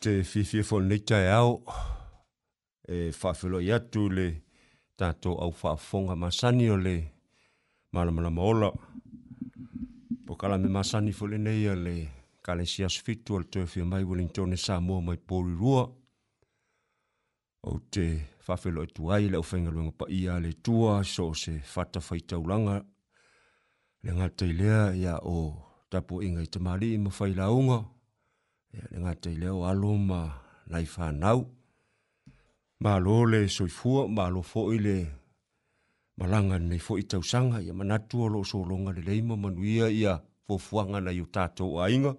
te fifia fo ni tai au e whawhilo i atu le tato au whaafonga masani o le maramana maola. Po kala me masani fo le neia le kale si asfitu al tue fia mai wili ntone sa mua mai pori rua. O te whawhilo i tuai le uwhenga luenga pa ia le tua so se whata whaitau langa le ngatai lea ia o tapu inga i tamari i mawhai launga. Ia o le ngātai leo alo ma lai whānau. Mā lō le soifua, mā lō fōi le malanga nei fōi tau sanga, ia manatua lo so longa le leima manuia ia fōfuanga nei o tātou a inga,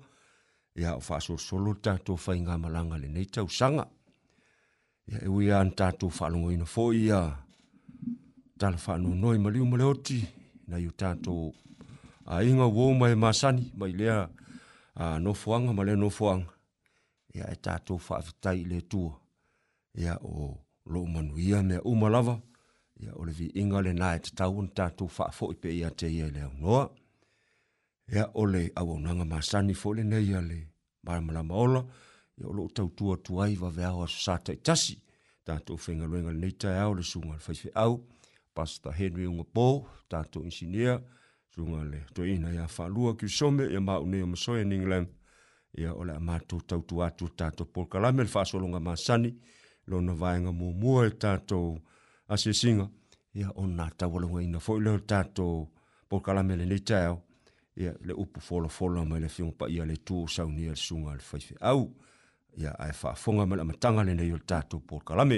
ia o fāso solo tātou whai ngā malanga le nei tau sanga. Ia e ui an tātou whālongo ina fōi ia, tāna whānau noi maliu maleoti, nei o tātou a inga wō mai māsani, mai lea, a ah, no fuanga male no fuang ya eta to fa vitai le tu ya o lo manuia me o malava ya o le vi ingale na et taun ta to fa fo pe ya te ya le no ya o le a wo nanga ma sani fo le ne ya le ma mala maola ya o lo tau tu tu ai va ve ao sa ta tasi ta to fenga le ngal ne ta ao le sunga fa fe ao pasta henry ngopo ta to ingenieur sunga le to ina ya fa lua ki some ya ma ne mo so in england ya ola ma tu tau tu atu ta to por kala me fa so longa ma sani lo no va nga mo mo e ta to asi singa ya ona ta wo longa ina fo lo ta to por kala me le ta ya ya le upu fo lo fo lo ma le fiong pa ya le tu sa ni sunga le fa fa au ya ai fa fonga ma la matanga le ne yo ta to por kala me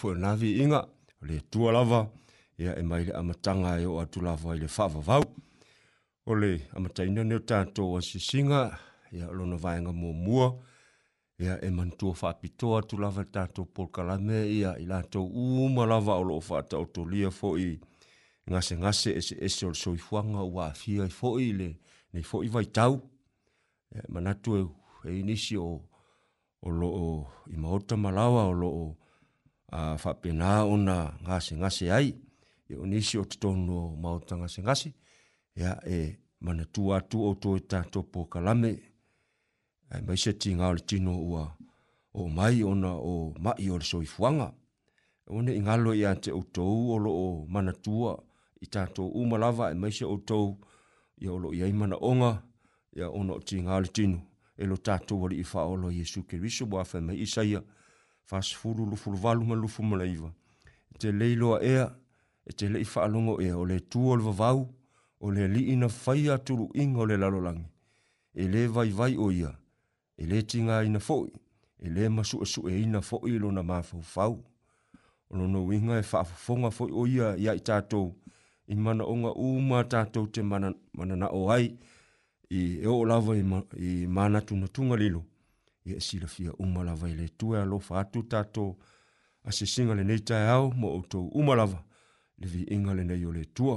fo navi inga le tua lava ia e mai le amatanga e o atu lava i le whawawau. O le amatanga neo tato o asisinga ia lona vaenga mua mua ia e mantua whapitoa atu lava tato polkalame ia i lato uuma lava o loo whata o lia fo i ngase ngase ese ese o soi huanga ua fia i fo i le nei fo i vai tau manatu e, e inisi o o loo i maota malawa o loo a whapena ona ngase ngase ai, e o nisi o te tonu mauta ngase ngase, ea e mana tu atu o toi tato po kalame, e mai se ti ngā tino ua o mai ona o mai o le soifuanga, e one i ngalo i ate o tou o lo o mana tua i tato malava e mai se o tou i o lo i ai mana onga, ia ona o tino, e lo tato wali i wha o lo Jesu Kirisho, wafe mai isaia, ia, fasfulu lu fulu valu ma lu fulu maleiva. Te leilo a ea, e te lei whaalongo ea, o le tua le vavau, o le li ina whaia turu ingo le lalolangi. E le vai vai o ia, e le tinga ina fo'i, e le masu asu e ina fo'i lo na mafau fau. O lo no winga e fonga fo'i o ia, ia i tātou, i mana onga uma tātou te mana, na o ai, i e o lava i, mana tunatunga lilo. tunga ia e silafia uma lava i le tue alofa atu tatou a sesiga lenei taeao mo outou uma lava le viiga lenei o le tua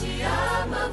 te ama.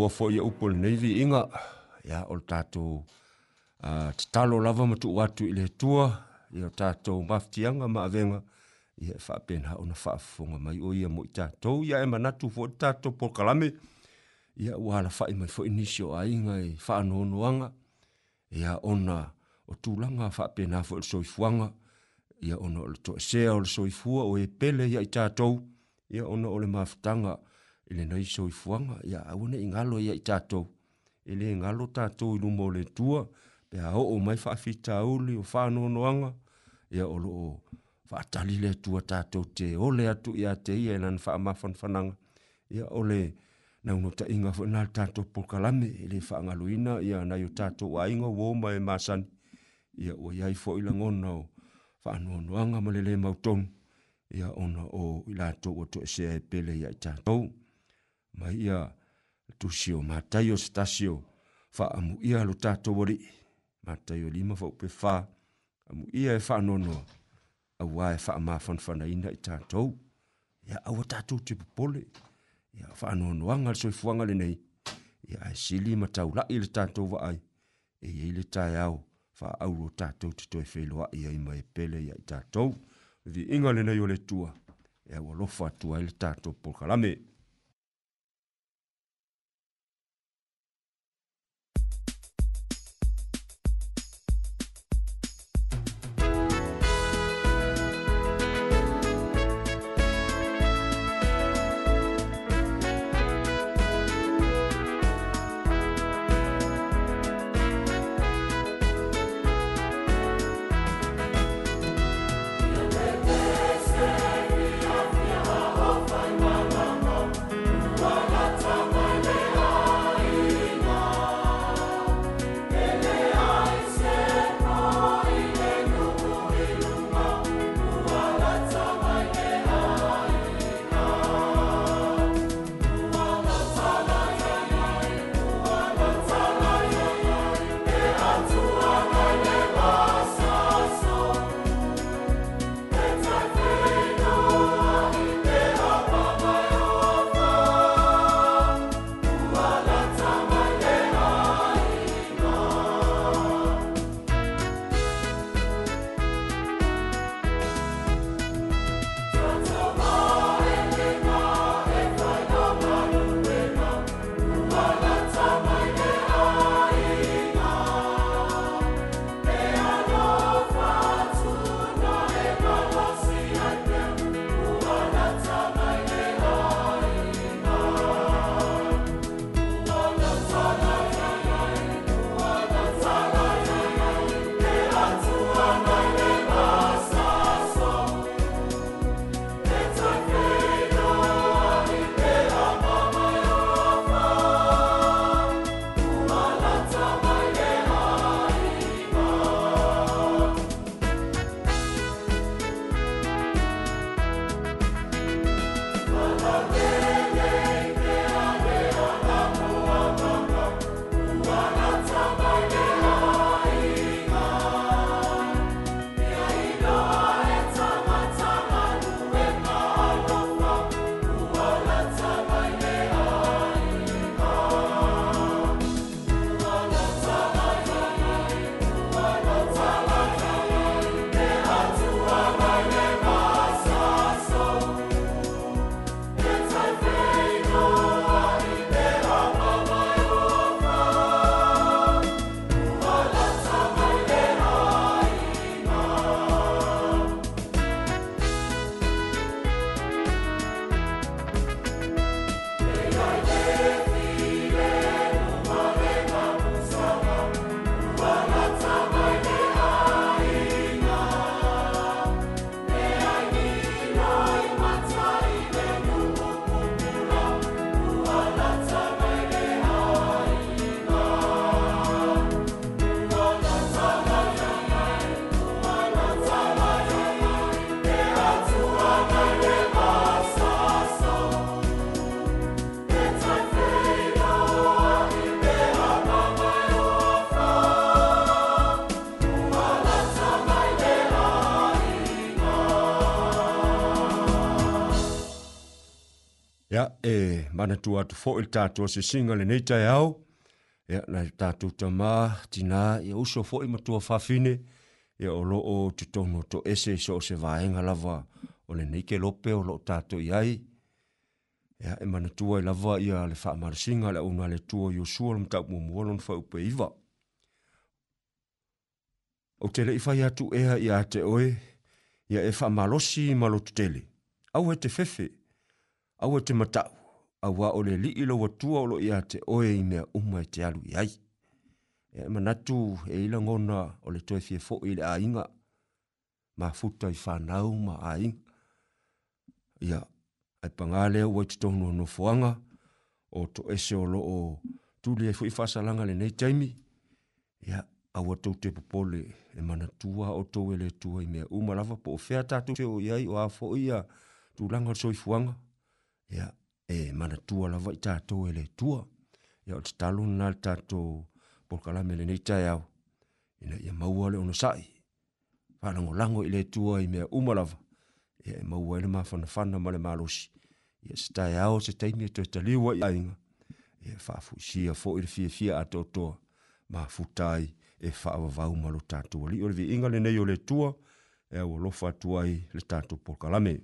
ua foʻi a e upu lenei liiga ia o le tatou tatalo lava ma tuu atu i le atua ia o tatou mafitiaga ma avega ia e faapena ona faafofoga mai o ia mo i tatou ia e manatu foi le tatou polokalame ia ua alafaʻi mai foʻi nisi o aiga i faanoanoaga ia ona o tulaga faapena foi i le soifuaga ia ona o le toʻesea o le soifua o e pele ia i tatou ia ona o le mafutaga i le nei soifuaga ia aua nei galo ia i tatou e lē galo tatou i luma o le tua pe aoo mai faafitauli o faanoanoaga ia o loo faatali le atua tatou te ole atu iā te ia e lana faamafanafanaga ia o le naunotaʻiga foi na le tatou pokalame e lē faagaluina ia nai o tatou aiga ua oma e masani ia ua iai foʻi lagona o faanoanoaga ma le lē mautonu ia ona o i latou atoʻesea e pele ia i tatou ma ia tusio mataio stasio fa amu ia lo tato wori mataio lima fa upe fa amu ia e fa nono awa e fa ma fan fan ina i tato ia awa tato te popole ia fa nono angal so fuanga le nei ia e sili ma tau la ile tato wa ai e ia ile tai au fa au lo tato te toi fe loa ia i mai pele ia i tato vi inga le nei o le tua ia e wa lofa tua ile tato polkalame ia manatu atu fo'i le tatou asesiga lenei taeao ia na tatou tamā tinā ia uso fo'i matua fafine ia o lo'o totonu o toese so o se vaega lava o lenei kelope o lo'o tatou i ai ia e manatua i lava ia le fa'amalasiga a le auna le tua iosua lo matau'umuamua lona faupe iva ou te le'i fai atu ea iā te oe ia e fa'amalosi ma lototele au e te fefe au e te matau aua o le alii lau atua o loo iā te oe i mea uma e te alu i ai e manatu e ilagona o le toe fia foʻi i le aiga ma futa i fanau ma aiga ia ae pagā lea uai totonua nofoaga o toese o loo tuli ai foʻi faasalaga lenei taimi ia aua tou te popole e manatua aotou e le tua i mea uma lava po o fea tatou te o i ai o a foʻi ia tulaga o le soifuaga ia yeah e mana tua lava i tātou e le tua. Ia o te talo nā le tātou polkala nei tai au. Ina ia maua le ona sai. Whanango lango i le tua i mea umalava. Ia e maua ele maa whana whana ma le malosi. Ia se tai au se teimi e toi taliwa i ainga. Ia whafu a fo i le fia fia a e ma Maa futai e fa vau malo tātou. Ia o le vi inga nei o le tua. e o lo fa lofa i le tātou polkala me.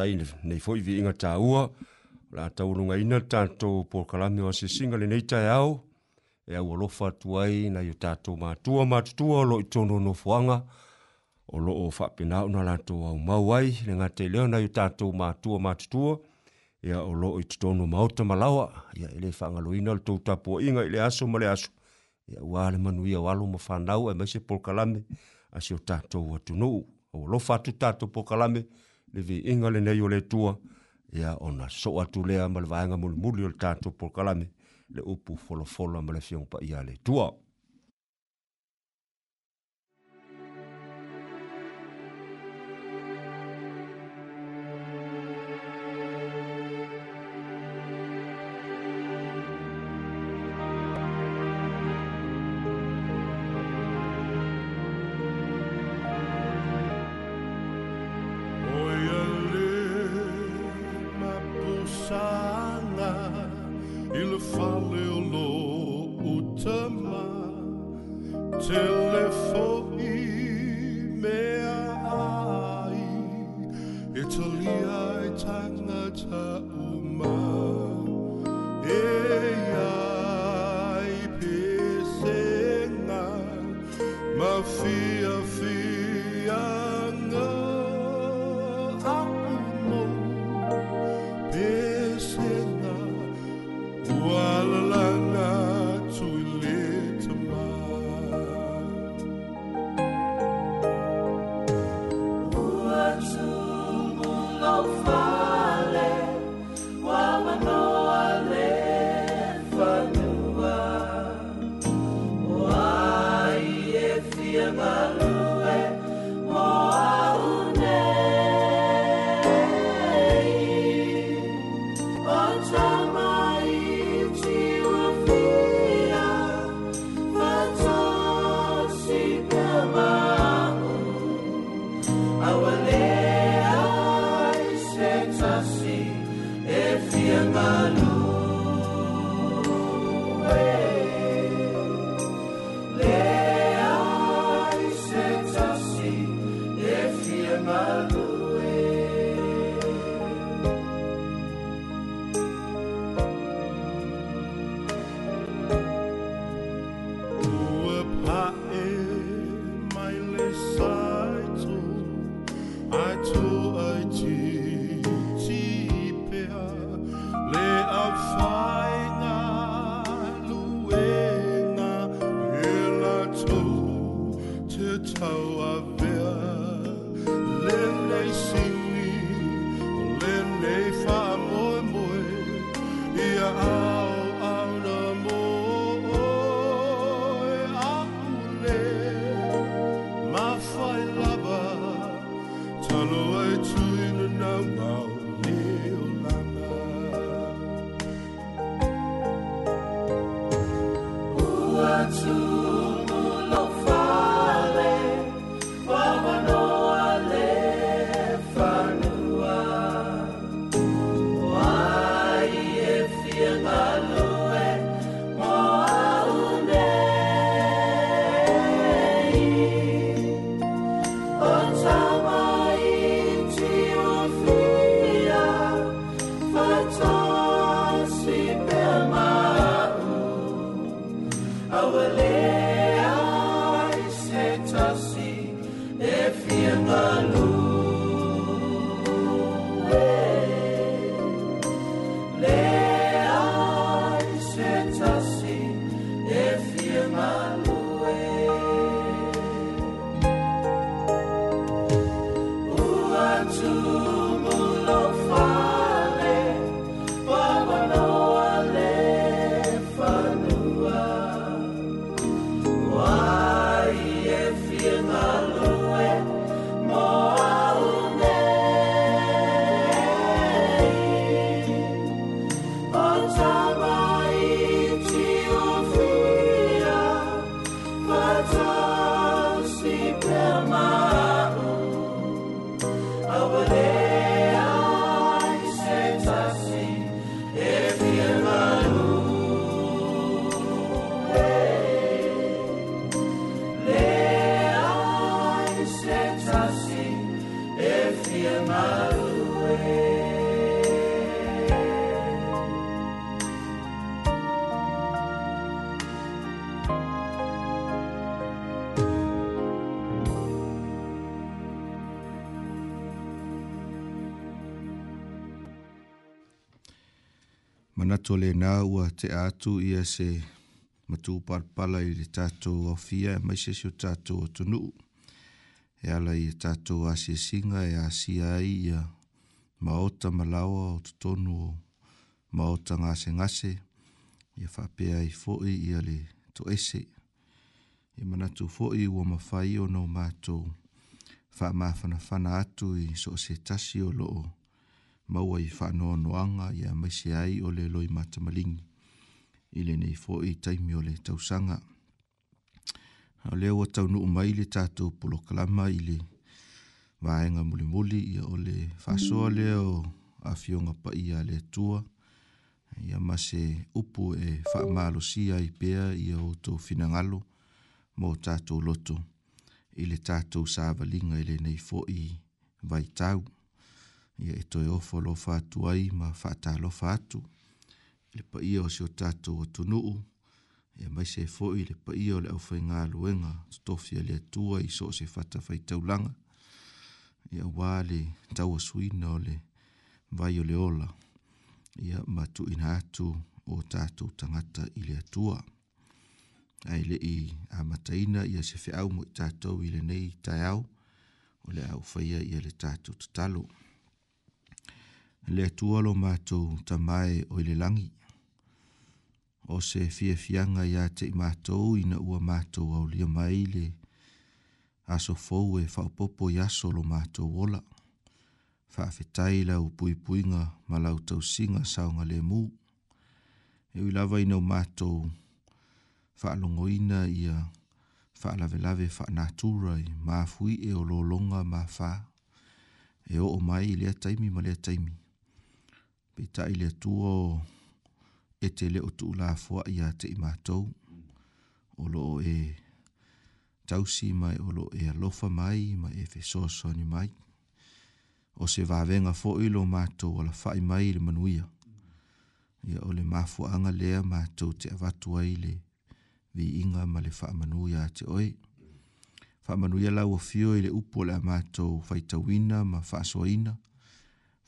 tai nei foi vi inga tāua, la taurunga ina tātou pōkalami wa se singa le nei tai au, e au alofa tuai na iu tātou mātua mātutua lo i tono no fuanga, o lo o whapena una lato au mauai, le ngā te leo na iu tātou mātua mātutua, ia o lo i tono mauta malawa, ia ele whangalo ina le tautapua inga ile aso male aso, ia ua le manuia walo ma whanau e maise pōkalami, asio tātou watunuu, o lofa tu tātou pōkalami, ia le vi inga le nei o le tua ia ona so atu lea ma le vaenga mulimuli o le tatou polokalame le upu folofolo ma le fioga paia le tua tato le nā ua te atu ia se matū palpala i le tato awhia, mai se se o tato o tunu. E ala i tato a se singa e a si ai ia maota malawa o tutonu o maota ngase ngase. Ia whapea i fo'i ia le to ese. Ia manatu fo'i ua mawhai o nō mātou. Wha mawhana atu i so se tasi o loo maua i whanoanoanga i a maise ai o le loi matamalingi. I nei fo i taimi o le tausanga. Hau leo a taunu o mai le tātou polo kalama i le vāenga muli muli i a o le whasoa leo a fionga pa i a le tua. I a mase upu e whaamalo si i pēa i a o tō finangalo mō tātou loto. Ile le tātou sāvalinga i nei fo i vai tau. Hau ia e toe ofo lo fatu ai ma fata lo fatu. Le pa ia o si o tatu o tunuu, ia mai se foi le pa ia o le au fai ngā luenga, tofia le atua i so se fata fai taulanga. Ia wā le tau suina o le vai o le ola, ia matu ina atu o tatu tangata i le atua. Ai le i a mataina ia se fe au mo i tatou i le nei tai au, o le au faia ia le tatu tatalo le tua lo mātou ta mai o ile langi. O se fia fianga ia te i mātou ina ua mātou au lia mai le aso fau e whaupopo i aso lo mātou ola. Whaafetai lau pui puinga ma lau tau singa saunga le mū. E ui lava ina mātou whaalongoina ia whaalavelave whaanātura i mā e o lolonga mā whaa. E o o mai i lea taimi ma lea taimi pe ta ile tuo e te leo tu la fua ia te imatou o lo e tausi mai o lo e alofa mai mai e fesosoni mai o se vavenga fo i lo matou ala fai mai le manuia ia o le mafuaaga lea matou te avatu ai le viiga ma le faamanuia te oe faamanuia lauafio i le upu o le a matou faitauina ma faasoaina fa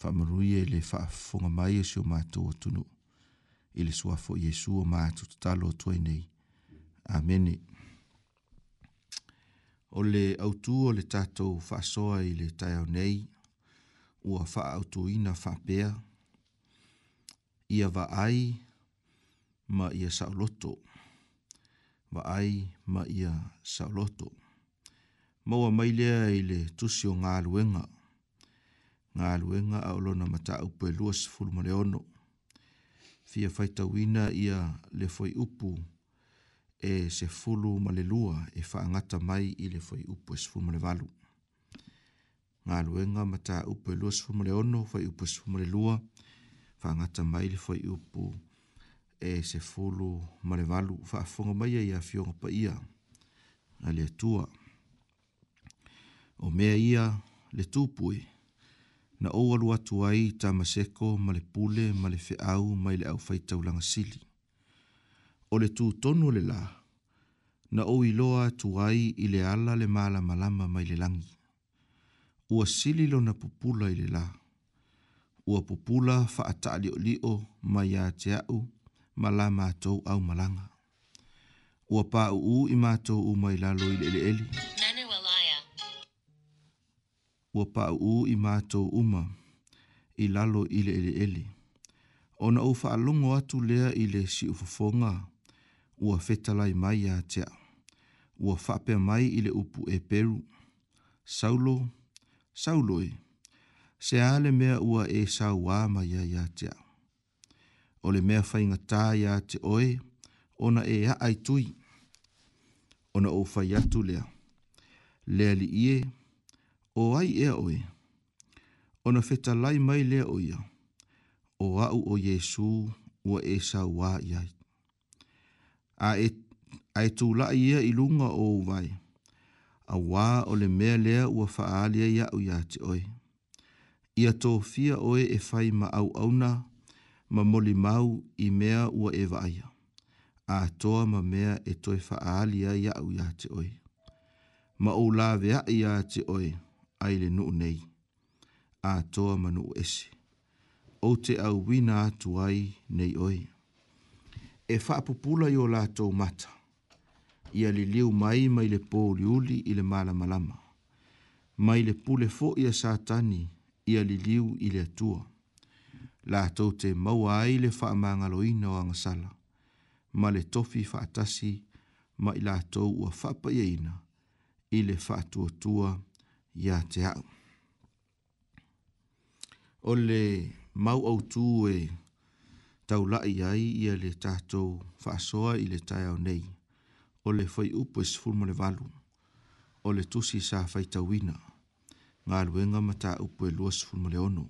whamarui e le whaafunga mai e seo mātou o tunu. I le suafo Iesu o mātou tutalo o tuai nei. Amene. O le autu o le tātou whaasoa i le taiau nei, ua wha autu ina whapea, ia va ai ma ia sauloto. Va ai ma ia sauloto. Maua mailea i le tusio ngā luenga. Maua mailea i le tusio ngā luenga ngā luenga a olona mata upo e lua sifuru male ono. Fia faita wina ia le foi upu e se fulu male lua e whaangata mai i le foi upu e sifuru male valu. Ngā luenga mata upo e lua sifuru male ono, foi upu e sifuru male lua, whaangata mai le foi upu e se fulu male valu, whaafunga mai ia fionga pa ia, na le tua. O mea ia le tupui, na o alu atu ai ta maseko ma le pule ma le au ma i le au faitaulaga sili o le tutonu o le lā na ou iloa atu ai i le ala le malamalama mai le lagi ua sili lona pupula i le lā ua pupula faataalioli'o ma iā te a'u ma la matou aumalaga ua pa'u'u i matou uma i lalo i le ele'eli ua pa'u u i mātou uma, i lalo i le ele ele. O na ufa alongo atu lea i le si ufafonga, ua fetala i mai a tea. Ua whapea mai i le upu e peru. Saulo, Saulo e, se ale mea ua e sau wama ia ia tea. O le mea whainga tā ia te oe, ona e ha aitui. tui. Ona ufa iatu lea. Lea li ie, o ai ea oe, o na feta lai mai lea oia, o au o Yesu ua e sa wā iai. A e, a e tū lai ia i lunga o vai, a wā o le mea lea ua faaalia ia o ia te oe. Ia tō fia oe e fai ma au auna, ma moli mau i mea ua e vaia. A toa ma mea e toi faaalia ia o ia te oe. Ma o la vea ia te oe. Ia te oe ai le nuu nei. A toa manu esi. O te au wina atu ai nei oi. E whaapupula i o lātou mata. Ia li liu mai mai le pōli uli i le mala malama. Mai le pule fo i a sātani ia li liu i le atua. Lātou te maua ai le whaamangaloina o angasala. Ma le tofi whaatasi ma i lātou ua whaapaiaina i le whaatuatua ina ia te au. O le mau au tū e tau lai ai ia le tātou whaasoa i le tai au nei. O le whai upo e sifurma le valu. O le tusi sa whai tau ina. Ngā luenga ma tā upo e lua sifurma le ono.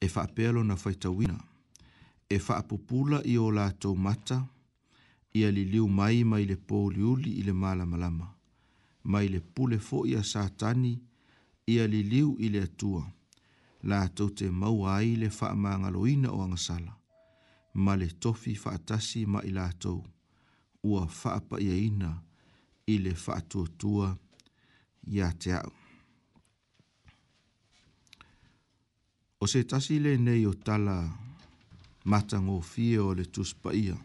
E whaapealo na whai tau ina. E whaapupula i o lātou mata. Ia li liu mai mai le pōliuli i le mala malama mai le pule fo ia satani ia li liu i le atua. La tau te ai le wha maanga loina o ang sala male tofi wha atasi ma i la tau. Ua wha apa ia ina i le wha tua ia te O se tasi le nei o tala matango fie o le tuspa ia.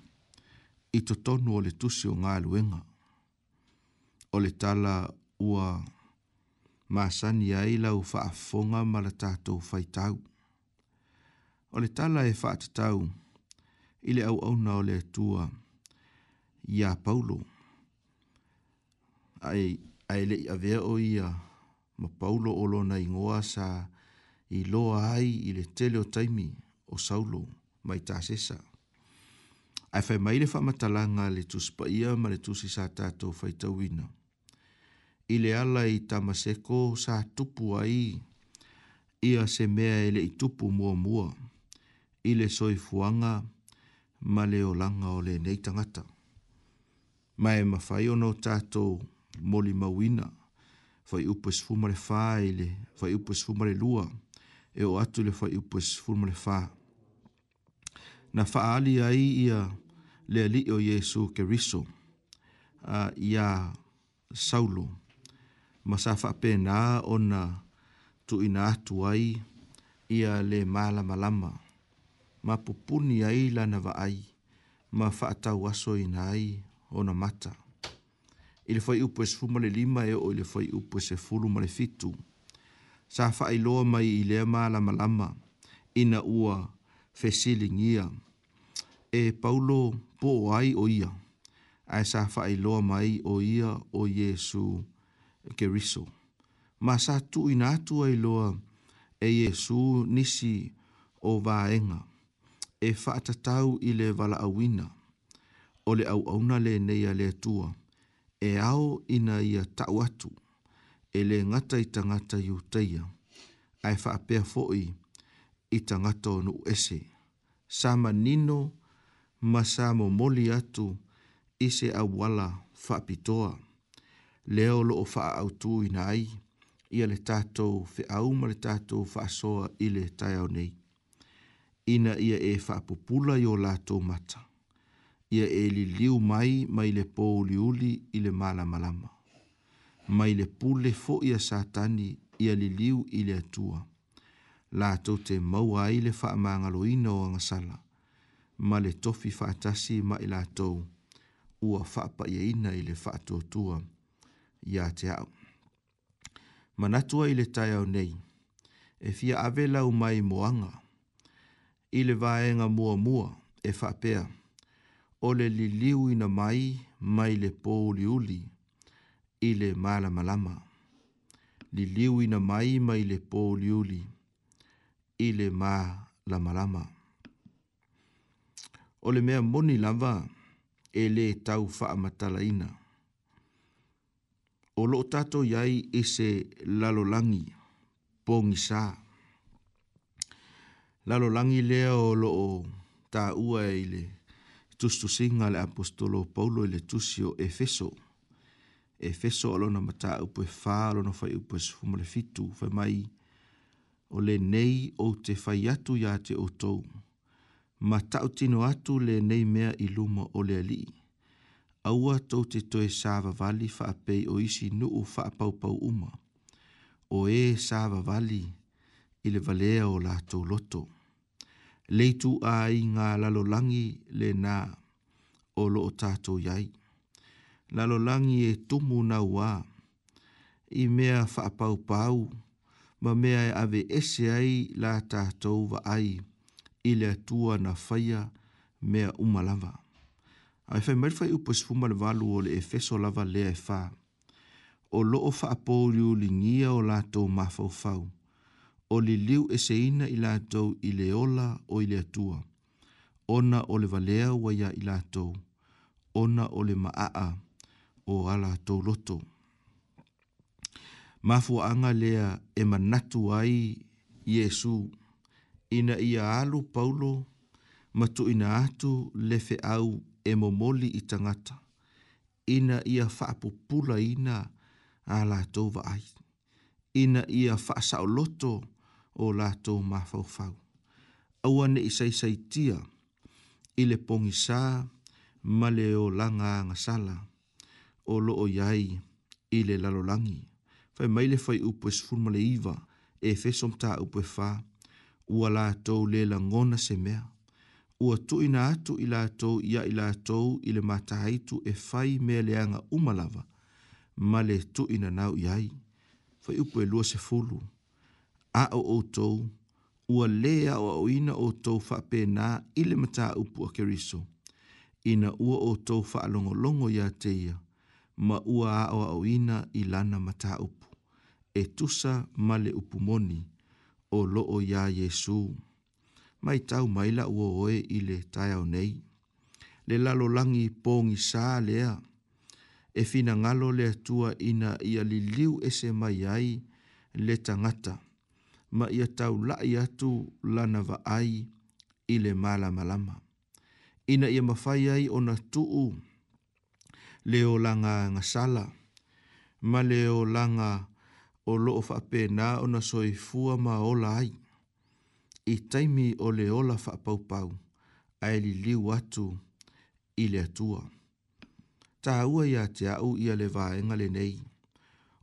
I totonu o le tusi o ngā luenga o tala ua masani ai lau faafonga ma le tatou faitau o le tala e faatatau i au au na le tua ia paulo Ai ae leʻi avea o ia ma paulo o na ingoa sa i iloa ai i le tele o taimi o saulo mai tasesa ae fai mai le matalanga le tusi paia ma le tusi sa tatou ina i le ala i tamaseko sa tupu ai ia se mea ele i tupu mua mua i le soifuanga ma le o langa o le nei tangata. Ma e mawhai ono tato moli mawina fai upo e sfuma le wha e le fai upo e sfuma le lua e o atu le fai upo e sfuma le wha. Na whaali ai ia le ali o Jesu ke riso a ia saulo. Saulo ma sa fa pe na ona tu ina tu ai ia le mala malama ma pupuni ai la na va ai ma fa ta waso ina ai ona mata il foi u pues fumo le lima e o il foi u pues se fulu mo le fitu sa fa ai lo mai i le mala malama ina ua fe silingia e paulo po ai o ia ai sa fa ai lo mai o ia o yesu riso. Ma sa tu inatu ai loa e Yesu nisi o vaenga e whaatatau i le vala awina o le au auna le neia le tua e ao ina ia tau atu e le ngata i tangata i uteia ai whaapea fo'i i tangata o nu ese sama nino ma sa mo moli atu i se awala whaapitoa leo lo o faa au tū ina ai, ia le tātou fe auma le tātou faa soa i le taiao nei. Ina ia e faa pupula yo lātou mata. Ia e li liu mai mai le pō uli uli i le mala malama. Mai le pule fo ia satani ia li liu i le atua. Lātou te maua ai le faa maangalo ina o angasala. Ma le tofi faa tasi ma i lātou. Ua faa pa ia ina i le faa tuatua. Ia ia te au. Manatua i le tai au nei, e fia ave lau mai moanga, i le vaenga mua mua e whapea, o le liliu ina mai mai le pōuli uli i le mala malama. Liliu ina mai mai le pōuli uli i le mala malama. O le mea moni lava e le tau wha matala ina o lo tato yai ese lalolangi pongi sa. Lalolangi lea o lo o ta ua ile tustu singa le apostolo Paulo ile tusio Efeso. Efeso alo na mata upo e fa alo na fai upo e sufuma le fitu fai mai o le nei o te fai atu ya te o tou. Ma tau tino atu le nei mea iluma o le alii aua tau te toe sāwa wali wha apei o isi nuu wha pau pau uma. O e sāwa wali ile valea o lātou loto. Leitu a i ngā lalo langi le nā o lo o tātou iai. Lalo langi e tumu na wā. I mea wha pau pau ma mea e ave ese ai la tātou wa ai ile tua na whaia mea umalawa ae fai mai fai upo sifuma le valu o le efeso lava lea e fā. O loo faapouriu li ngia o lātou mafaufau, o li liu e seina i lātou i le ola o i le atua, ona o le valea waia i lātou, ona o le maa'a o ala tou loto. Mafuanga lea e manatu ai Yesu, ina ia alu paulo, matu ina atu lefe au e momoli i tangata. Ina ia whaapupula ina a la tova ai. Ina ia whaasao loto o la tō mawhauwhau. Aua ne i saisai tia, i le pongi sā, ma le o langa ngasala, o lo o iai, i le lalolangi. Fai mai le fai upo e sfurma le iwa, e fesom ta upo e fā, ua la tō le la ngona se mea ua tuina atu i latou ia i latou i le mataitu e fai mea leaga uma lava ma le tuuina nau i ai fai upu e lua sefulu a'o outou ua lē aʻoaʻoina outou faapenā i le mataupu a keriso ina ua outou faalogologo iā te ia ma ua aʻoaʻoina i lana mataupu e tusa ma le upu moni o loo iā iesu mai tau mai la ua oe i le tai au nei. Le lalo langi pōngi sā lea, e fina ngalo le tua ina ia li liu ese mai ai le tangata, ma ia tau lai atu lana va ai i le mala malama. Ina ia mawhai ai o na tuu leo langa ngasala, ma leo langa o loo fape na o na soifua ola ai i taimi o le ola pau, a li liu atu i le atua. Ta ua ia te au ia le vaenga le nei,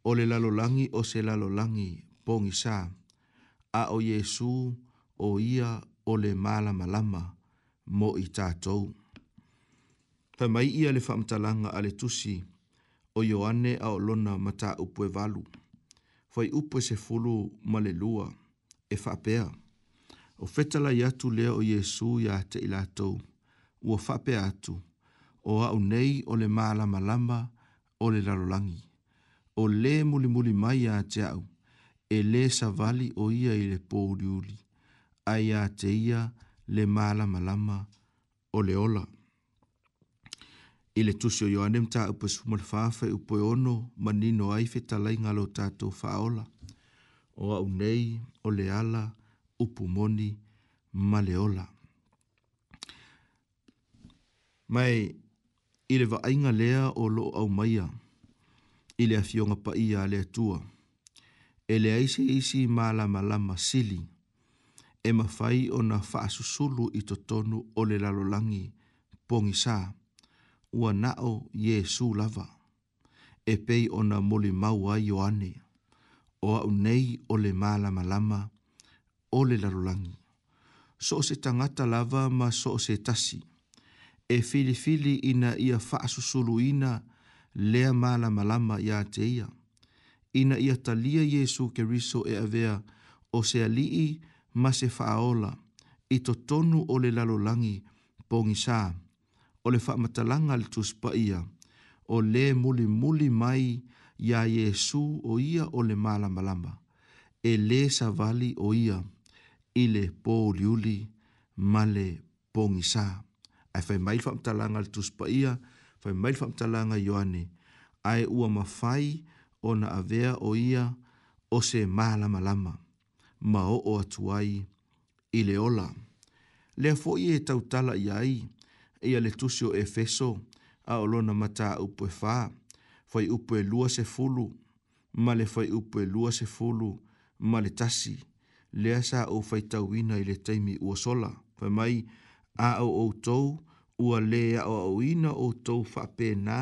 o le lalolangi o se lalolangi pongi sa, a o Yesu o ia o le mala malama mo i tātou. Pa mai ia le whamtalanga a le tusi o Ioane a o lona ma upue valu, fai upue se fulu ma le lua e whapea o fetala i atu lea o Iesu ia te ilatou, ua fape atu, o au nei o le maalama malama o le lalolangi, o le muli muli mai ia te au, e le savali o ia i le pōriuli, a ia te ia le maalama malama o le ola. Ile tusio yo anem ta upo sumal fafe upo ono manino aife ta ngalo tato faola. O au nei, o le o le ala, upu moni maleola. Mai, i le vaainga lea o lo au maia, i le afionga pa ia le atua, e le aise isi malama lama sili, e mawhai o na wha susulu i to tonu o le lalolangi pongi sā, ua nao Jesu lava, e pei o na moli maua i o ane, o au nei o le malama lama, lama o le larulangi. So se tangata lava ma so se tasi. E fili fili ina ia faa susulu ina lea mala malama ia te ia. Ina ia talia Yesu ke riso e avea o se alii ma se faaola i to tonu o le lalolangi pongi sa. O le faa matalanga li tuspa ia o le muli muli mai ia Yesu o ia o le mala malama. E le sa vali o ia ile po liuli male pongisa ai fai mai fam talanga al tuspaia fai mai fam talanga yoani ai ua mafai ona avea o ia o se mala malama ma o o atuai ile ola le fo i e tau tala i ai ia le tusio e feso a olona mata upo e fa fai upo e lua se fulu ma le fai upo e lua se fulu ma le tasi le asa o faitau ina i le taimi ua sola. Fai mai, a au au tau, ua le a au au ina o tau whape nā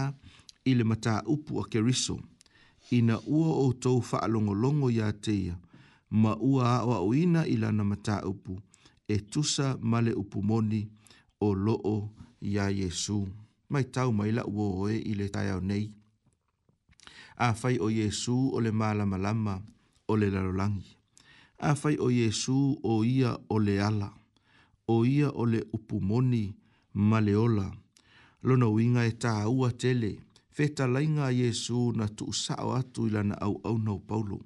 i le mata upu a keriso. Ina ua o tau whaalongolongo ia teia, ma ua a au au ina i lana mata upu, e tusa male upu moni o loo ia Yesu. Mai tau mai la ua oe i le tai au nei. A fai o Yesu o le malama lama o le lalolangia afai o Yesu o ia o le ala, o ia o le upumoni maleola. Lona winga e taa ua tele, feta lainga Yesu na tu usao atu ila au au nau paulo.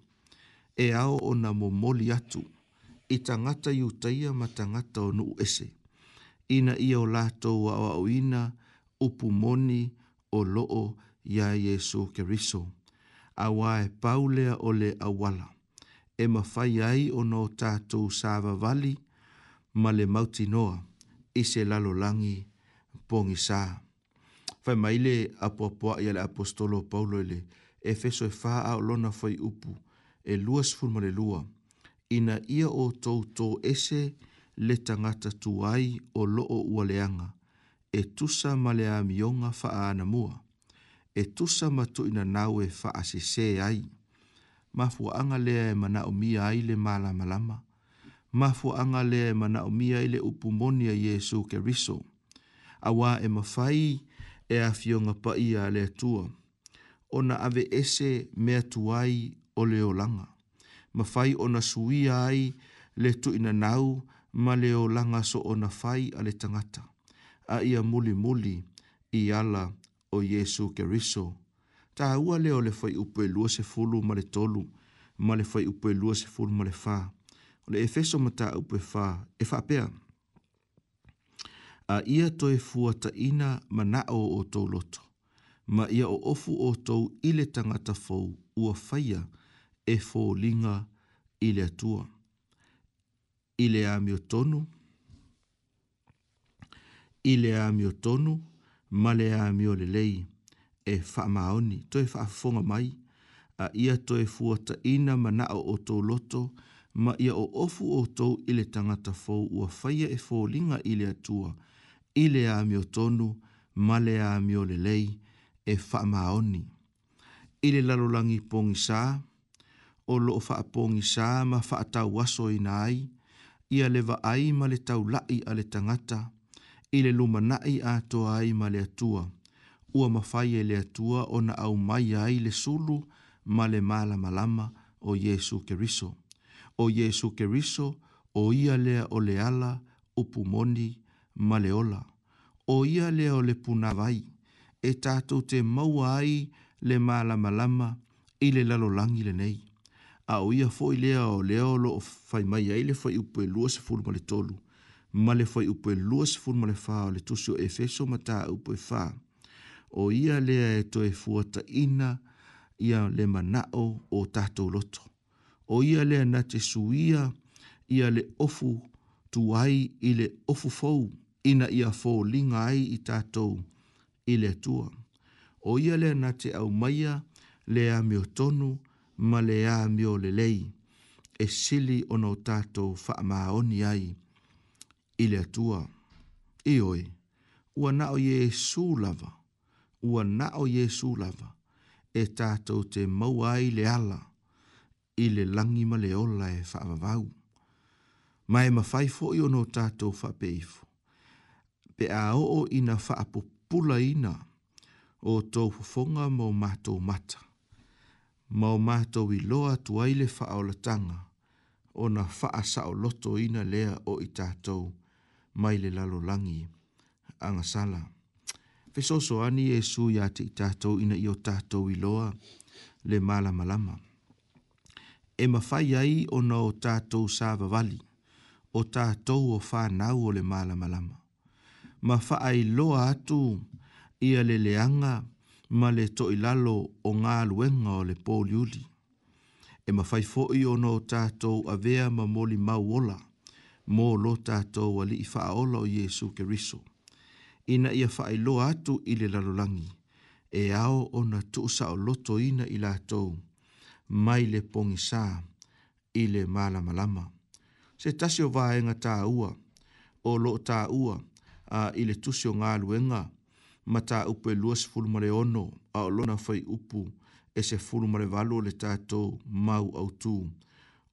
E ao o na momoli atu, i tangata i utaia ma tangata o nuu ese. Ina ia o lato wa o au ina, upumoni o loo ya Yesu keriso. Awa e paulea o awala e mawhai ai o no tātou sāwa wali ma le mauti noa i se lalo langi pōngi sā. Whai maile apua i le apostolo paulo ele e feso e wha a lona whai upu e lua sifun le lua ina ia o tou tō ese le tangata tu ai o loo ua leanga e tusa ma le a mionga wha mua e tusa matu ina nawe e wha ase se ai mafuaaga lea e manaʻomia ai le malamalama mafuaaga lea e manaʻomia ai le upu moni a iesu keriso auā e mafai e afioga paʻi iā le atua ona ave ese mea tu ai o le olaga mafai ona suia ai le tuʻinanau ma le olaga so ona fai a le tagata a ia mulimuli i ala o iesu keriso ta ua leo le fai upo e lua se fulu ma le tolu, ma le fai upo e lua se fulu ma le fa. O le efeso ma ta upo e fa, e fa pea. A ia to e fua ta ina ma na o o to loto, ma ia o ofu o to ile tangata fou ua faia e fō linga ile atua. Ile a mio tonu, ile a mio tonu, male a mio le leii e whaamaoni, toi e whaafonga mai, a ia toi e fuata ina mana o tō loto, ma ia o ofu o tō ile tangata fōu ua whaia e fōlinga ile atua, ile a mio tonu, ma a mio lelei, e whaamaoni. Ile lalolangi pōngi sā, o loo whaapōngi sā ma whaatau waso ina ai, ia le ai male le tau lai a le tangata, ile lumanai a to ai male le atua, ua mawhai e le atua o na au mai ai le sulu ma le mala malama o Yesu Keriso. O Yesu Keriso o ia lea o le ala upu moni ma le ola. O ia lea o le punavai e tātou te maua ai le mala malama i le lalolangi le nei. A o ia foi lea o lea o lo o fai mai ai le fai upu e lua se ma le tolu. Ma le fai upu e lua se ma le fā o le tusio e feso ma tā upu e faa o ia lea e toe fuata ina ia le manao o tatou loto. O ia lea na te suia ia le ofu tuai i le ofu fou ina ia fō linga ai i tatou i le tua. O ia lea na te au maia lea mio tonu ma lea mio le lei e sili ono tatou whaamaoni ai i le tua. Ioi, ua nao Jesu lava. lava ua na o Yesu lava e tātou te mauai le ala i le langi ma le ola e whaavavau. Ma e mawhai i ono tātou whapeifo. Pe a oo ina whaapopula ina o tou whafonga mō mātou mata. Mō mātou i loa tuai le whaolatanga o na whaasa o loto ina lea o i tātou mai le lalo langi. Angasalam fesoso ani e su ya te i ina i o tātou i loa le mala malama. E mawhai ai o na o tātou sāwa wali, o tātou o whānau o le mala malama. Ma whaai loa atu i a le leanga ma le to i lalo o ngā luenga o le pōliuli. E mawhai fōi o na o tātou a vea ma moli mauola, mō lo tato a li i whaaola o Jesu Kiriso. Kiriso ina ia whaeloa atu i le lalolangi. E ao ona tuusa o loto ina i lātou, mai le pongi sā, i le malama lama. Se tasi o vāenga tā ua, o lo tā ua, a i le tusi o ngā luenga, ma tā upe luas fulumare ono, a o lona fai upu, e se fulumare valo le tātou mau au tū.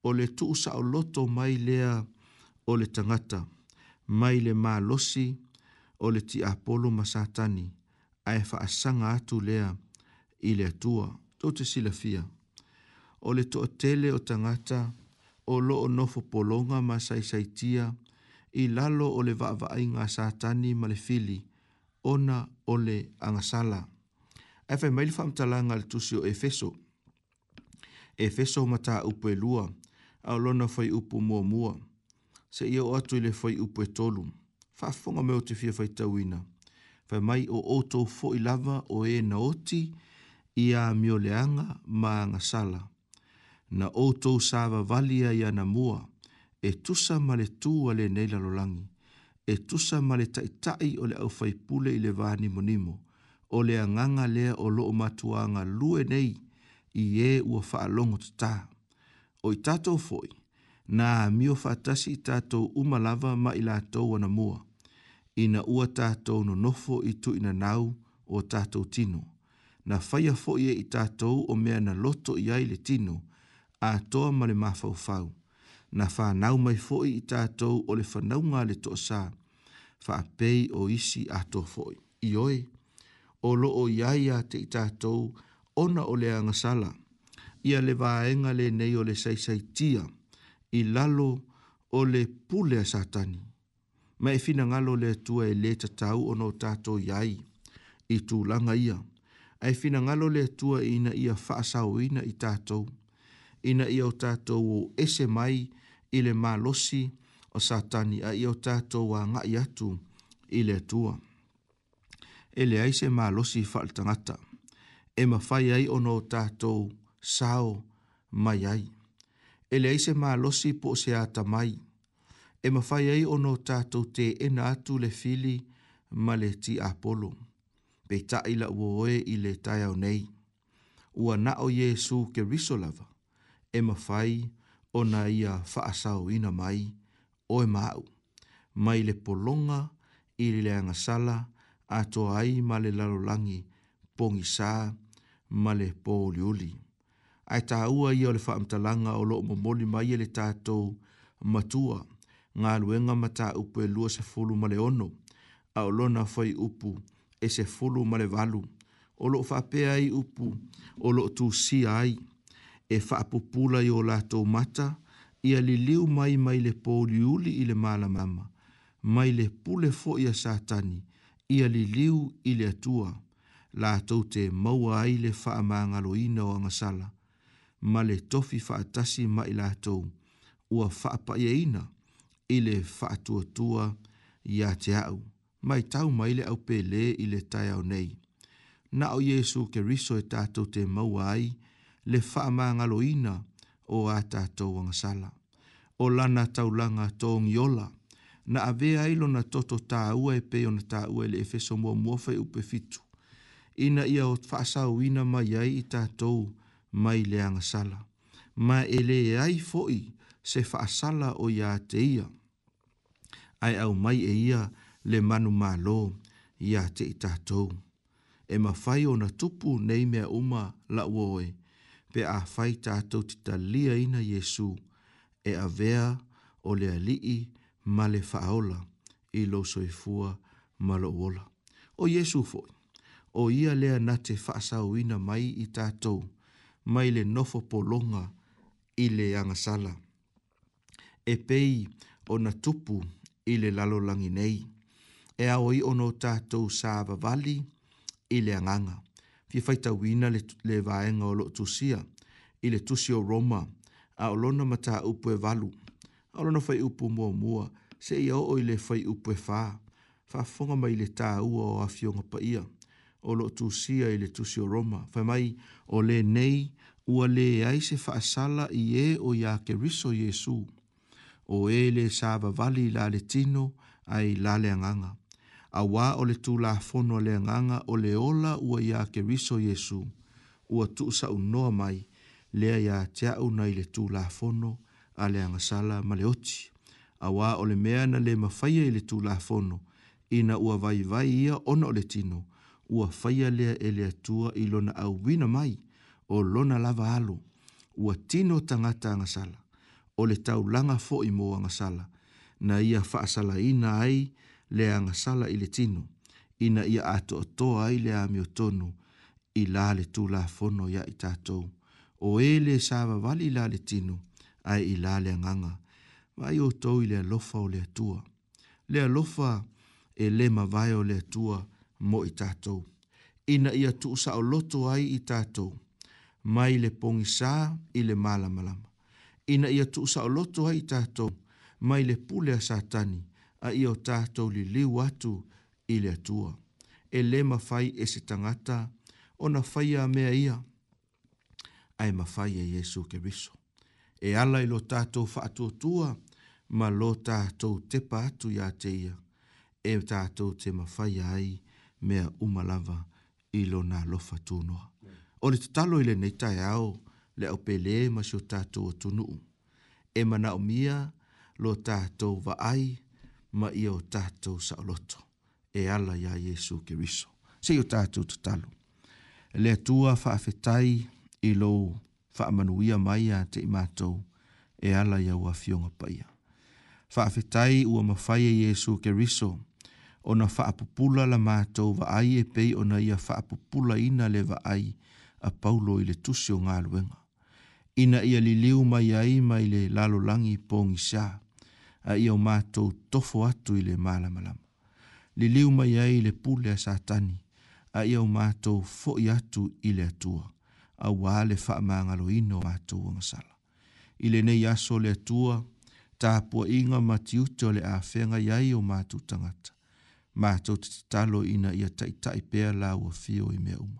O le tuusa o loto mai lea, o le tangata, mai le mālosi, losi, o le ti apolo ma satani ae faasaga atu lea i le atua tou te silafia o le toʻatele o tagata o loo nofopologa ma saisaitia i lalo o le vaavaaiga satani ma le fili ona o le agasala ae faimai le faamatalaga a le tusi o efeso efeso ma taupu e lua ao lona fai upu muamua seʻia o atu i le fai upu e tolu whafonga meo te whia whaitauina. Whai mai o oto fo i lava o e na oti i a mio leanga ma anga sala. Na oto sawa valia i ana mua e tusa ma le tū a le neila lolangi. E tusa ma le taitai o le au whaipule i le vāni monimo. O le anganga lea o loo matuanga lue nei i e ua whaalongo te tā. O i tātou foi, na mio whaatasi tātou umalava ma i lātou ana mua i na ua tātou no nofo i tu i na nau o tātou tino. Na whaia fo i e i tātou o mea na loto i ai le tino, a toa male mafau fau. Na wha nau mai fo i i tātou o le whanaunga le to sā, wha a pei o isi a to fo i. oi, o lo o iai a te i tātou, ona o le angasala. Ia le vaenga le nei o le saisaitia, i lalo o le pule a ma e fina ngalo le tua e le tatau ono tato yai i tu langa ia. A e fina ngalo le tua ina ia faasau ina i tatou, ina ia o tato o ese mai i le malosi o satani a ia o tato wa nga i atu i le tua. E le aise malosi faltangata, e fai ai ono tato sao mai ai. E le aise malosi po se ata mai, e mawhai ai o no tātou te ena atu le fili ma le ti apolo. Pe ta ila ua oe i le tai au nei. Ua na o Jesu ke risolava. E mawhai o na ia whaasau ina mai o e mau. Mai le polonga i le angasala a to ai ma le lalolangi pongi sā ma le pōliuli. Ai tā ua i o le whaamtalanga o lo mo moli mai e le tātou matua ngā luenga mata upu e lua se fulu male ono, a olona fai upu e se fulu male walu, o lo whapea i upu, o lo tu si ai, e whapupula i o lato mata, i a liliu mai mai le pōli uli i le mala mama, mai le pule fo i a satani, i a liliu i le atua, la tau te maua ai le wha maa ngalo ina o angasala, ma le tofi wha atasi ma i la tau, ua wha apa ina, ile faatuatua ia te au. Mai tau mai le au pele ile tai au nei. Na o Yesu ke riso e tātou te mauai le faa maa o a tātou wangasala. O lana taulanga tong yola. Na avea ilo na toto tā ua e pe ona tā ua le efeso mua muafai e upe fitu. Ina ia o faa wina mai ai i tātou mai le sala Ma ele ai foi se faa sala o ia te ai au mai e ia le manu malo ia te i tātou. E mawhai o na tupu nei mea uma la uoe, pe a whai tātou te talia ina Yesu e a vea o le alii ma le whaola i lo soifua ma lo uola. O Yesu foi, o ia lea na te whaasau ina mai i tātou, mai le nofo polonga i le angasala. E pei o na tupu nei i le lalo langi nei. E a oi ono tātou sā vavali i le anganga. Fi faita wina le, le vaenga o lo tusia i le tusio Roma a olona mata upu e valu. A olona fai upu mua mua se i o i le fai upu e fā. Fa funga mai le tā ua o afionga pa ia. O lo tusia i le tusio Roma. Fai mai o le nei ua le ai se faasala i e o ia ke riso Jesu o ele sa vavali la le tino ai la le nganga. Awa o le tu la fono le nganga o le ola ua ia ke riso Yesu ua tu sa unoa mai lea ia te au nei le tu la fono a le angasala ma le oti. Awa o le mea na le mawhaia i le tu la fono ina ua vai vai ia ona o le tino ua whaia lea e lea tua i lona au wina mai o lona lava alo ua tino tangata angasala o le tau langa fo i mō angasala, na ia whaasala i na ai le angasala i le tino, i na ia ato o toa ai le amio tonu i la le tū la fono ia i tātou. O e le sāwa wali la le tino, ai i la le anganga, vai o tau i le alofa o le atua. Le alofa e le mawai o le atua mo i tātou. Ina ia tuusa o loto ai i tātou, mai le pongi sā i le malamalama ina ia tu sa loto ai tato mai le pule a satani a ia o tato li liu atu i le atua. E le mawhai e se tangata o na whai a mea ia ai mawhai e Jesu ke viso. E ala i lo tato whaatua tua ma lo tato te patu ia te ia e tato te mawhai ai mea umalava i lo na lofa tūnoa. O le tatalo i le neitai au, le au pele ma so tatou atunuu e manaʻomia lo tatou vaai ma ia o tatou saʻoloto e ala iā iesu keriso se o tatou tatalo e le atua faafetai i lou faamanuia mai iā te i matou e ala ia ua afioga paia faafetai ua mafai e iesu keriso ona faapupula la matou vaai e pei ona ia faapupulaina le vaai a paulo i le tusi o galuega ina ia liliu mai ai mai le lalo langi pōngi sā, a ia o mātou tofo atu i le mālamalama. Liliu mai ai le pule a sātani, a ia o mātou fo i atu i le atua, a wāle wha māngalo ino mātou wangasala. I le nei aso le atua, tā pua inga mati uti o le āwhenga iai o mātou tangata. Mātou te talo ina ia taitai pēr lā ua fio i mea uma.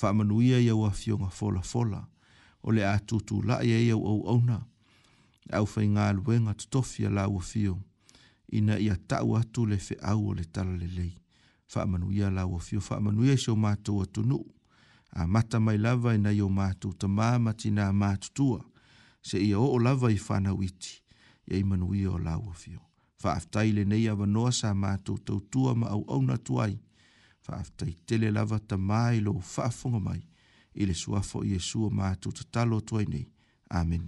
Wha manuia ia ua fio ngā fola fola, fola o le atutu la ia ia au au auna. Au fai ngā luenga tutofi a la ua fio. Ina ia tau atu le fe au o le tala le lei. Wha manu ia la ua fio. Wha manu ia seo mātou atu nu. A mata mai lava ina ia o mātou ta māmati nā mātutua. Se ia o o lava i whana witi. Ia i manu ia o la ua fio. Wha aftai le nei awa noa sa mātou tau tua ma au au na tuai. Wha aftai tele lava ta mai lo wha mai. i le suafo i Iesu o mātou tatalo nei. Amen.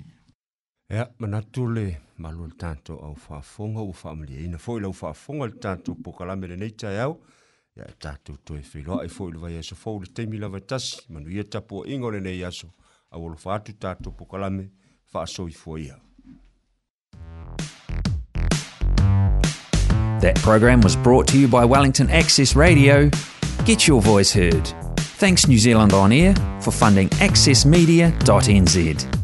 Ea, manatu le le au whaafonga whaamalia. Ina lau whaafonga le pokalame le au. Ia, whiloa e lewa le teimi lawa tasi. Manu ia nei Au pokalame That program was brought to you by Wellington Access Radio. Get your voice heard. Thanks New Zealand On Air for funding accessmedia.nz.